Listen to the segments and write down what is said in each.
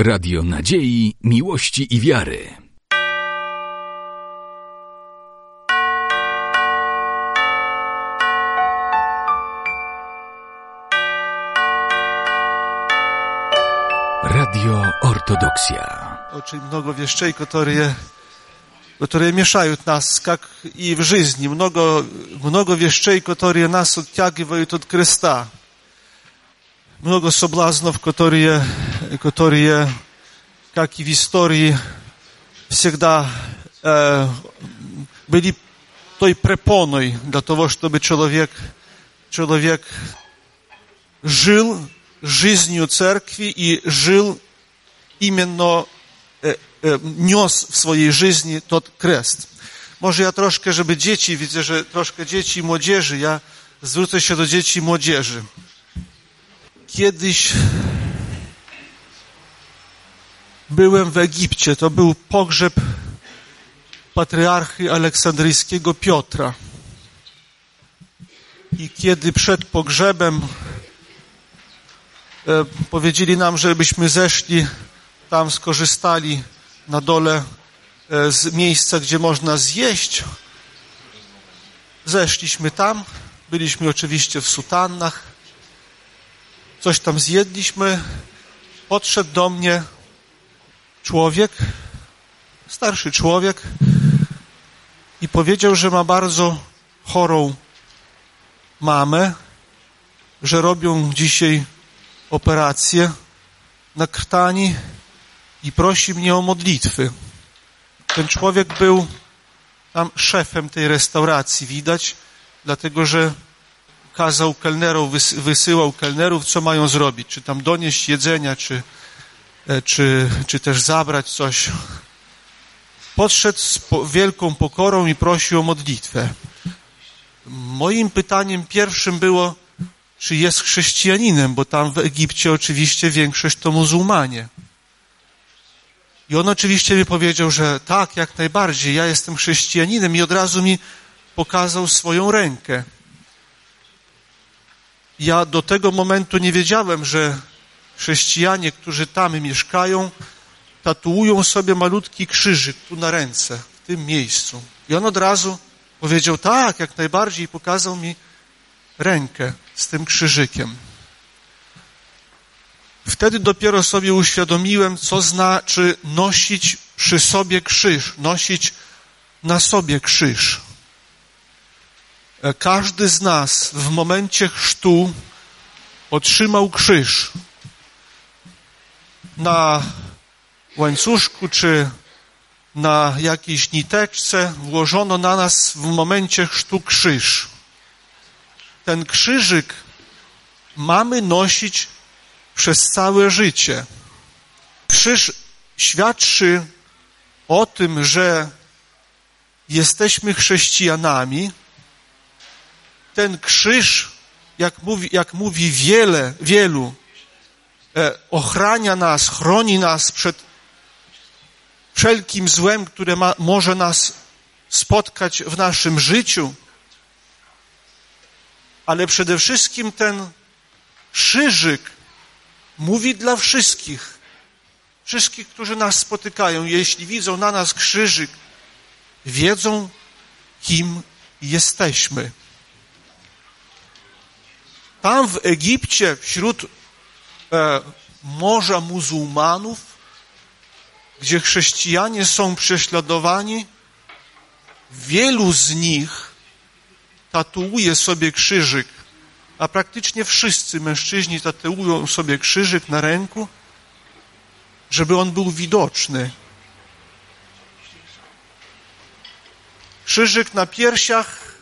Radio Nadziei, Miłości i Wiary. Radio Ortodoksja. Очень много вещей, которые, которые мешают нас, как и в жизни. Много, много вещей, которые нас оттягивают от креста. Много соблазнов, которые, которые как и в истории, всегда э, были той препоной для того, чтобы человек, человек жил жизнью церкви и жил именно, э, э, нес в своей жизни тот kрест. Może ja troszkę, żeby dzieci, widzę, że troszkę dzieci i młodzieży, ja zwrócę się do dzieci i młodzieży. Kiedyś byłem w Egipcie, to był pogrzeb patriarchy aleksandryjskiego Piotra. I kiedy przed pogrzebem e, powiedzieli nam, żebyśmy zeszli tam, skorzystali na dole e, z miejsca, gdzie można zjeść. Zeszliśmy tam, byliśmy oczywiście w sutannach, coś tam zjedliśmy. Podszedł do mnie człowiek, starszy człowiek i powiedział, że ma bardzo chorą mamę, że robią dzisiaj operację na krtani i prosi mnie o modlitwy. Ten człowiek był tam szefem tej restauracji, widać, dlatego że kazał kelnerów, wysyłał kelnerów, co mają zrobić, czy tam donieść jedzenia, czy, czy, czy też zabrać coś. Podszedł z wielką pokorą i prosił o modlitwę. Moim pytaniem pierwszym było, czy jest chrześcijaninem, bo tam w Egipcie oczywiście większość to muzułmanie. I on oczywiście mi powiedział, że tak, jak najbardziej, ja jestem chrześcijaninem i od razu mi pokazał swoją rękę. Ja do tego momentu nie wiedziałem, że chrześcijanie, którzy tam mieszkają, tatuują sobie malutki krzyżyk tu na ręce, w tym miejscu. I on od razu powiedział, tak, jak najbardziej, i pokazał mi rękę z tym krzyżykiem. Wtedy dopiero sobie uświadomiłem, co znaczy nosić przy sobie krzyż, nosić na sobie krzyż. Każdy z nas w momencie chrztu otrzymał krzyż na łańcuszku czy na jakiejś niteczce włożono na nas w momencie chrztu krzyż. Ten krzyżyk mamy nosić przez całe życie. Krzyż świadczy o tym, że jesteśmy chrześcijanami. Ten krzyż, jak mówi, jak mówi wiele, wielu, ochrania nas, chroni nas przed wszelkim złem, które ma, może nas spotkać w naszym życiu. Ale przede wszystkim ten krzyżyk mówi dla wszystkich, wszystkich, którzy nas spotykają. Jeśli widzą na nas krzyżyk, wiedzą, kim jesteśmy. Tam w Egipcie, wśród e, morza muzułmanów, gdzie chrześcijanie są prześladowani, wielu z nich tatuuje sobie krzyżyk a praktycznie wszyscy mężczyźni tatuują sobie krzyżyk na ręku, żeby on był widoczny. Krzyżyk na piersiach,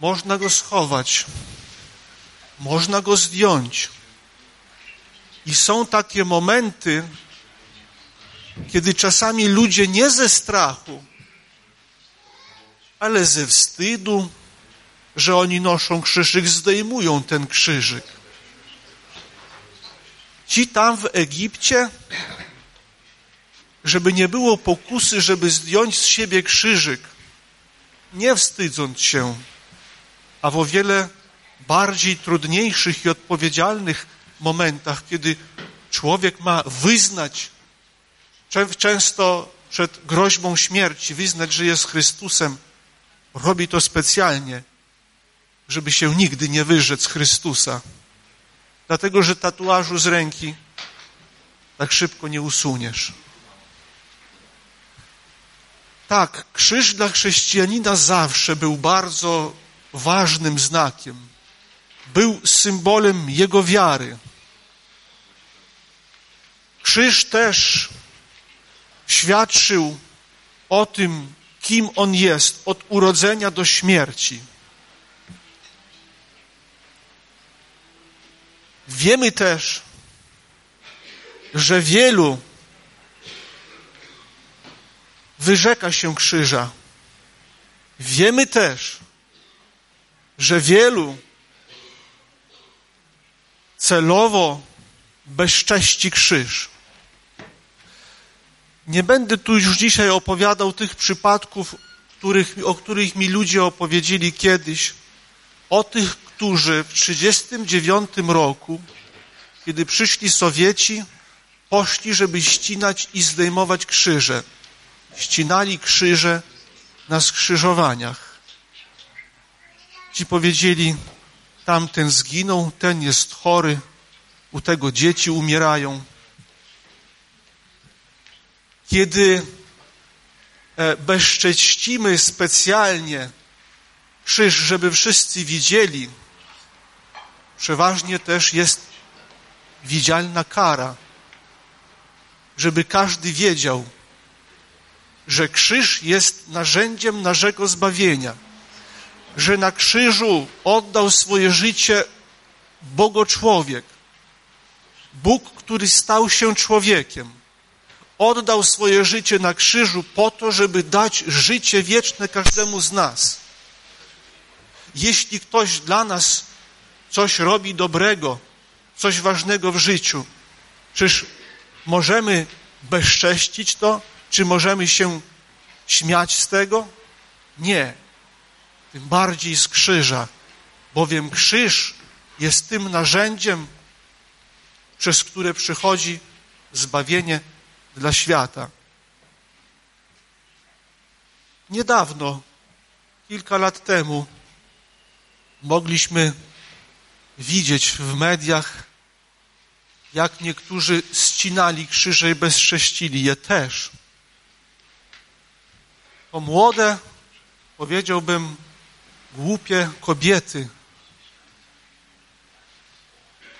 można go schować, można go zdjąć. I są takie momenty, kiedy czasami ludzie nie ze strachu, ale ze wstydu, że oni noszą krzyżyk, zdejmują ten krzyżyk. Ci tam w Egipcie, żeby nie było pokusy, żeby zdjąć z siebie krzyżyk, nie wstydząc się, a w o wiele bardziej trudniejszych i odpowiedzialnych momentach, kiedy człowiek ma wyznać, często przed groźbą śmierci, wyznać, że jest Chrystusem, robi to specjalnie, żeby się nigdy nie wyrzec Chrystusa. Dlatego, że tatuażu z ręki tak szybko nie usuniesz. Tak, krzyż dla chrześcijanina zawsze był bardzo ważnym znakiem. Był symbolem jego wiary. Krzyż też świadczył o tym, kim on jest od urodzenia do śmierci. Wiemy też, że wielu wyrzeka się krzyża. Wiemy też, że wielu celowo bezcześci krzyż. Nie będę tu już dzisiaj opowiadał tych przypadków, których, o których mi ludzie opowiedzieli kiedyś, o tych, którzy w 1939 roku, kiedy przyszli Sowieci, poszli, żeby ścinać i zdejmować krzyże. Ścinali krzyże na skrzyżowaniach. Ci powiedzieli, tamten zginął, ten jest chory, u tego dzieci umierają. Kiedy e, bezcześcimy specjalnie krzyż, żeby wszyscy widzieli, przeważnie też jest widzialna kara, żeby każdy wiedział, że krzyż jest narzędziem naszego zbawienia, że na krzyżu oddał swoje życie Bogoczłowiek, Bóg, który stał się człowiekiem, oddał swoje życie na krzyżu po to, żeby dać życie wieczne każdemu z nas. Jeśli ktoś dla nas coś robi dobrego, coś ważnego w życiu, czyż możemy bezcześcić to? Czy możemy się śmiać z tego? Nie. Tym bardziej z krzyża, bowiem krzyż jest tym narzędziem, przez które przychodzi zbawienie dla świata. Niedawno, kilka lat temu, mogliśmy widzieć w mediach, jak niektórzy ścinali krzyże i bezcześcili je też. To młode, powiedziałbym, głupie kobiety,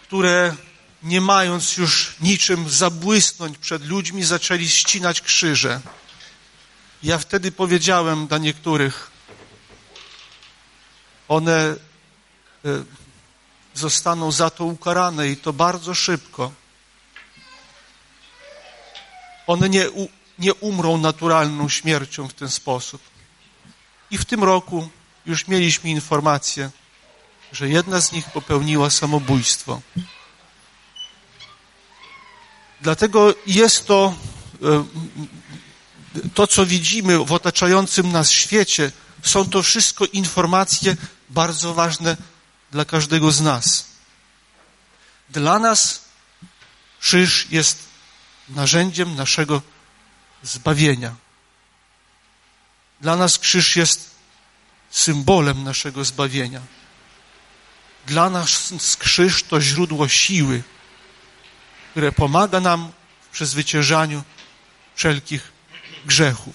które nie mając już niczym zabłysnąć przed ludźmi, zaczęli ścinać krzyże. Ja wtedy powiedziałem dla niektórych, one e, zostaną za to ukarane i to bardzo szybko. One nie, nie umrą naturalną śmiercią w ten sposób. I w tym roku już mieliśmy informację, że jedna z nich popełniła samobójstwo. Dlatego jest to, e, to co widzimy w otaczającym nas świecie, są to wszystko informacje bardzo ważne dla każdego z nas. Dla nas krzyż jest narzędziem naszego zbawienia. Dla nas krzyż jest symbolem naszego zbawienia. Dla nas krzyż to źródło siły, które pomaga nam w przezwyciężaniu wszelkich grzechów.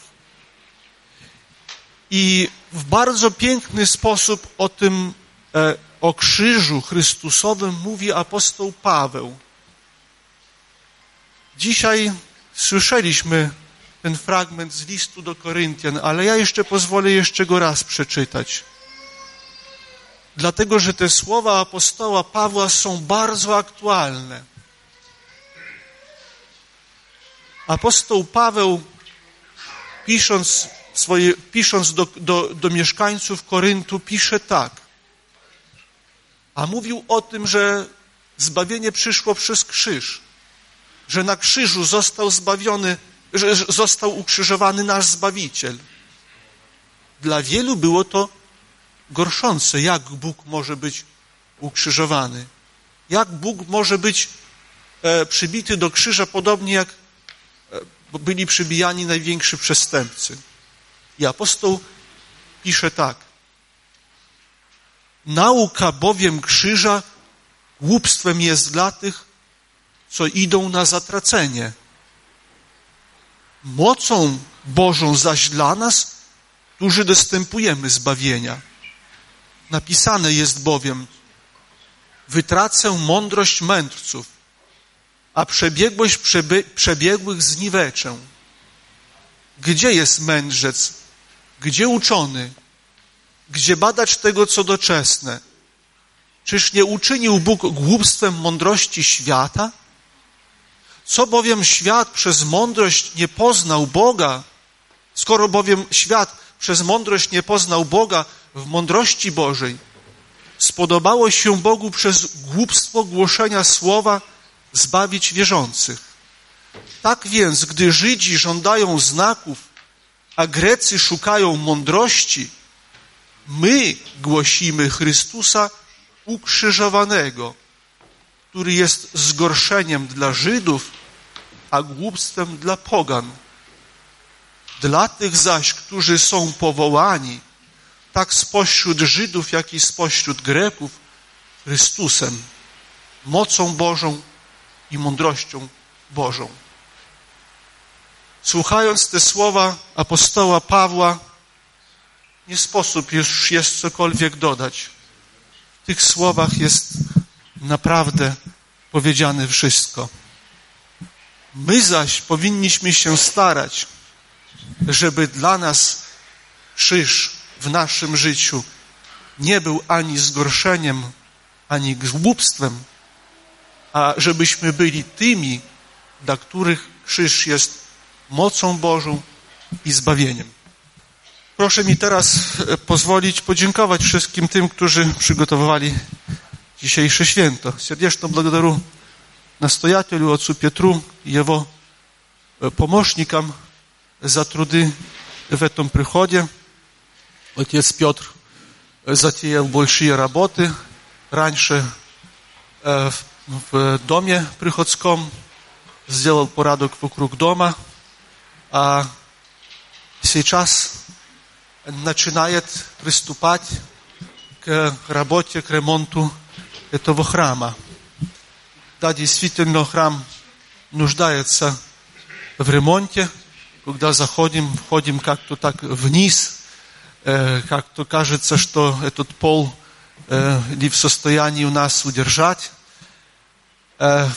I w bardzo piękny sposób o tym, e, o krzyżu Chrystusowym mówi apostoł Paweł. Dzisiaj słyszeliśmy ten fragment z listu do Koryntian, ale ja jeszcze pozwolę jeszcze go raz przeczytać. Dlatego, że te słowa apostoła Pawła są bardzo aktualne. Apostoł Paweł, pisząc, swoje, pisząc do, do, do mieszkańców Koryntu, pisze tak. A mówił o tym, że zbawienie przyszło przez krzyż, że na krzyżu został zbawiony, że został ukrzyżowany nasz Zbawiciel. Dla wielu było to gorszące, jak Bóg może być ukrzyżowany, jak Bóg może być e, przybity do krzyża podobnie jak e, byli przybijani najwięksi przestępcy. I apostoł pisze tak. Nauka bowiem krzyża głupstwem jest dla tych, co idą na zatracenie. Mocą Bożą zaś dla nas, którzy dostępujemy zbawienia. Napisane jest bowiem, wytracę mądrość mędrców, a przebiegłość przebiegłych zniweczę. Gdzie jest mędrzec? Gdzie uczony? Gdzie badać tego, co doczesne? Czyż nie uczynił Bóg głupstwem mądrości świata? Co bowiem świat przez mądrość nie poznał Boga, skoro bowiem świat przez mądrość nie poznał Boga w mądrości Bożej, spodobało się Bogu przez głupstwo głoszenia słowa zbawić wierzących. Tak więc, gdy Żydzi żądają znaków, a Grecy szukają mądrości, my głosimy Chrystusa ukrzyżowanego, który jest zgorszeniem dla Żydów, a głupstwem dla pogan. Dla tych zaś, którzy są powołani, tak spośród Żydów, jak i spośród Greków, Chrystusem, mocą Bożą i mądrością Bożą. Słuchając te słowa apostoła Pawła, nie sposób już jest cokolwiek dodać. W tych słowach jest naprawdę powiedziane wszystko. My zaś powinniśmy się starać, żeby dla nas krzyż w naszym życiu nie był ani zgorszeniem, ani głupstwem, a żebyśmy byli tymi, dla których krzyż jest mocą Bożą i zbawieniem. Proszę mi teraz e, pozwolić podziękować wszystkim tym, którzy przygotowali dzisiejsze święto. Serdecznie благодарю настоятелю, отцу Петру и его помощникам за труды в этом приходе. Отец Петр затеял большие работы раньше в доме приходском, сделал порядок вокруг дома, а сейчас начинает приступать к работе, к ремонту этого храма. Да, действительно, храм нуждается в ремонте. Когда заходим, входим как-то так вниз, э, как-то кажется, что этот пол э, не в состоянии у нас удержать. Э,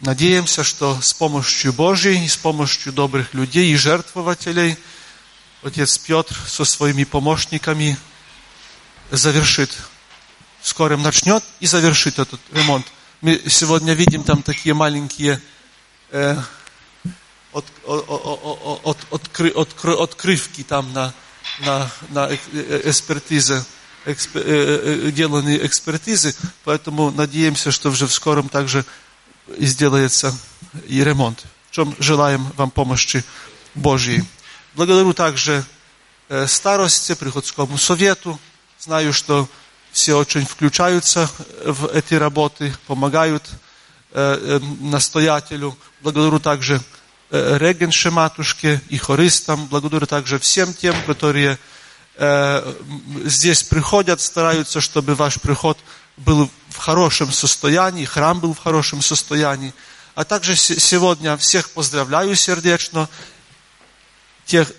надеемся, что с помощью Божьей, с помощью добрых людей и жертвователей отец Петр со своими помощниками завершит скорым начнет и завершит этот ремонт. Мы сегодня видим там такие маленькие э, от, от, от, откры, откры, открывки там на, на, на экспертизе, экспер, э, деланные экспертизы, поэтому надеемся, что уже в скором также сделается и ремонт. В чем желаем вам помощи Божьей. Благодарю также старости, приходскому совету. Знаю, что все очень включаются в эти работы, помогают настоятелю. Благодарю также регенше матушке и хористам. Благодарю также всем тем, которые здесь приходят, стараются, чтобы ваш приход был в хорошем состоянии, храм был в хорошем состоянии. А также сегодня всех поздравляю сердечно, тех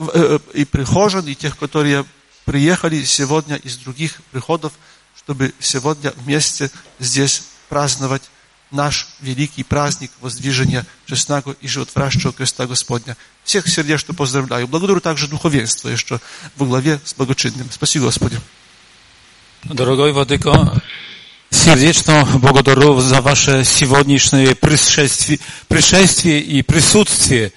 и прихожан, и тех, которые приехали сегодня из других приходов, чтобы сегодня вместе здесь праздновать наш великий праздник воздвижения честного и животворящего креста Господня. Всех сердечно поздравляю. Благодарю также духовенство еще во главе с благочинным. Спасибо, Господи. Дорогой Владыко, сердечно благодарю за ваше сегодняшнее пришествие, пришествие и присутствие.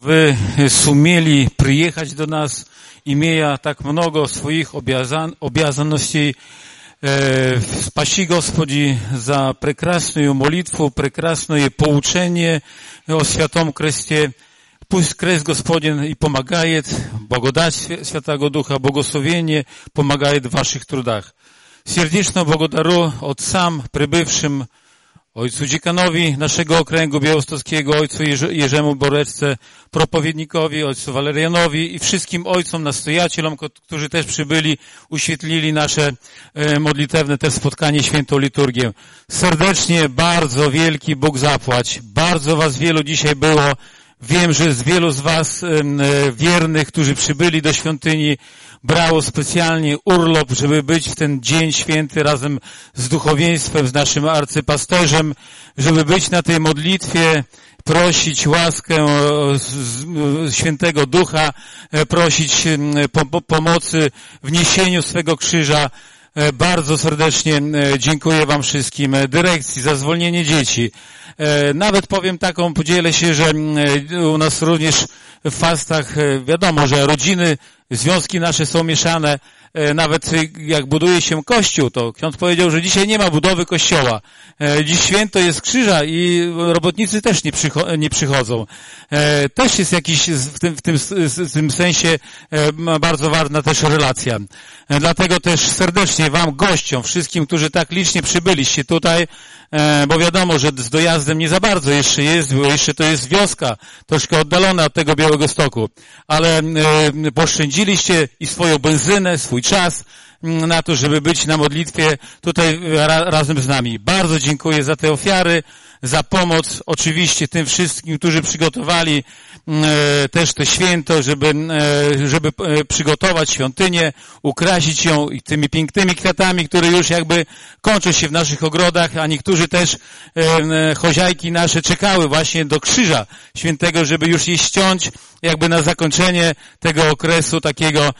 Вы сумели приехать до нас, имея так много своих обязан, обязанностей, Спаси, Господи, за прекрасную молитву, прекрасное поучение о Святом Кресте. Пусть Крест Господень и помогает, благодать Святого Духа, благословение помогает в ваших трудах. Сердечно благодарю отцам, прибывшим ojcu dziekanowi naszego okręgu białostockiego, ojcu Jerzemu Boreczce, propowiednikowi, ojcu Walerianowi i wszystkim ojcom, nastojatelom, którzy też przybyli, uświetlili nasze e, modlitewne też spotkanie, świętą liturgię. Serdecznie, bardzo wielki Bóg zapłać. Bardzo was wielu dzisiaj było. Wiem, że z wielu z was e, wiernych, którzy przybyli do świątyni, brało specjalnie urlop, żeby być w ten dzień święty razem z duchowieństwem, z naszym arcypasterzem, żeby być na tej modlitwie, prosić łaskę świętego ducha, e, prosić pomocy w niesieniu swego krzyża. E, bardzo serdecznie e, dziękuję Wam wszystkim, dyrekcji za zwolnienie dzieci. Nawet powiem taką, podzielę się, że u nas również w fastach wiadomo, że rodziny związki nasze są mieszane. E, nawet jak buduje się kościół, to ksiądz powiedział, że dzisiaj nie ma budowy kościoła. E, dziś święto jest krzyża i robotnicy też nie, przycho nie przychodzą. E, też jest jakiś w tym, w tym, w tym sensie bardzo ważna też relacja. Dlatego też serdecznie Wam, gościom, wszystkim, którzy tak licznie przybyliście tutaj, bo wiadomo, że z dojazdem nie za bardzo jeszcze jest, bo jeszcze to jest wioska, troszkę oddalona od tego Białego Stoku, ale poszczędziliście i swoją benzynę, swój czas mm, na to, żeby być na modlitwie tutaj ra razem z nami. Bardzo dziękuję za te ofiary, za pomoc oczywiście tym wszystkim, którzy przygotowali mm, e, też to święto, żeby, e, żeby e, przygotować świątynię, ukrasić ją tymi pięknymi kwiatami, które już jakby kończą się w naszych ogrodach, a niektórzy też choziajki nasze czekały właśnie do krzyża świętego, żeby już je ściąć jakby na zakończenie tego okresu takiego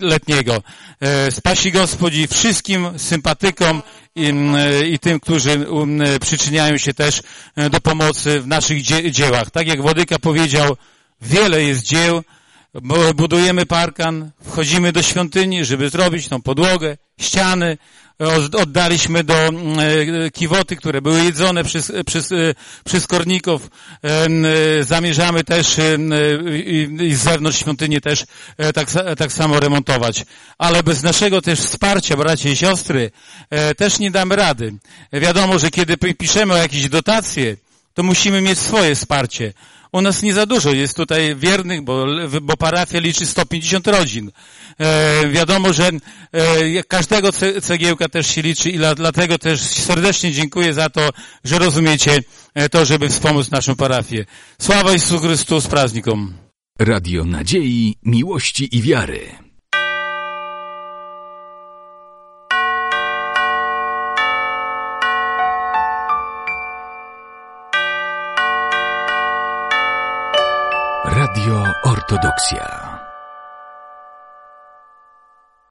letniego. Spasi Gospodzi wszystkim sympatykom i, i tym, którzy przyczyniają się też e, do pomocy w naszych dziełach. Tak jak Włodyka powiedział, wiele jest dzieł, budujemy parkan, wchodzimy do świątyni, żeby zrobić tą podłogę, ściany, oddaliśmy do e, kiwoty, które były jedzone przez, przez, e, przez korników. Zamierzamy też i z zewnątrz świątyni też tak, tak samo remontować. Ale bez naszego też wsparcia, bracia i siostry, też nie damy rady. Wiadomo, że kiedy piszemy o jakieś dotacje, to musimy mieć swoje wsparcie. U nas nie za dużo jest tutaj wiernych, bo, bo parafia liczy 150 rodzin. E, wiadomo, że e, każdego cegiełka też się liczy i la, dlatego też serdecznie dziękuję za to, że rozumiecie e, to, żeby wspomóc naszą parafię. Sława Jezusu Chrystu z praznikom. Radio Nadziei, Miłości i Wiary. Ortodoksja.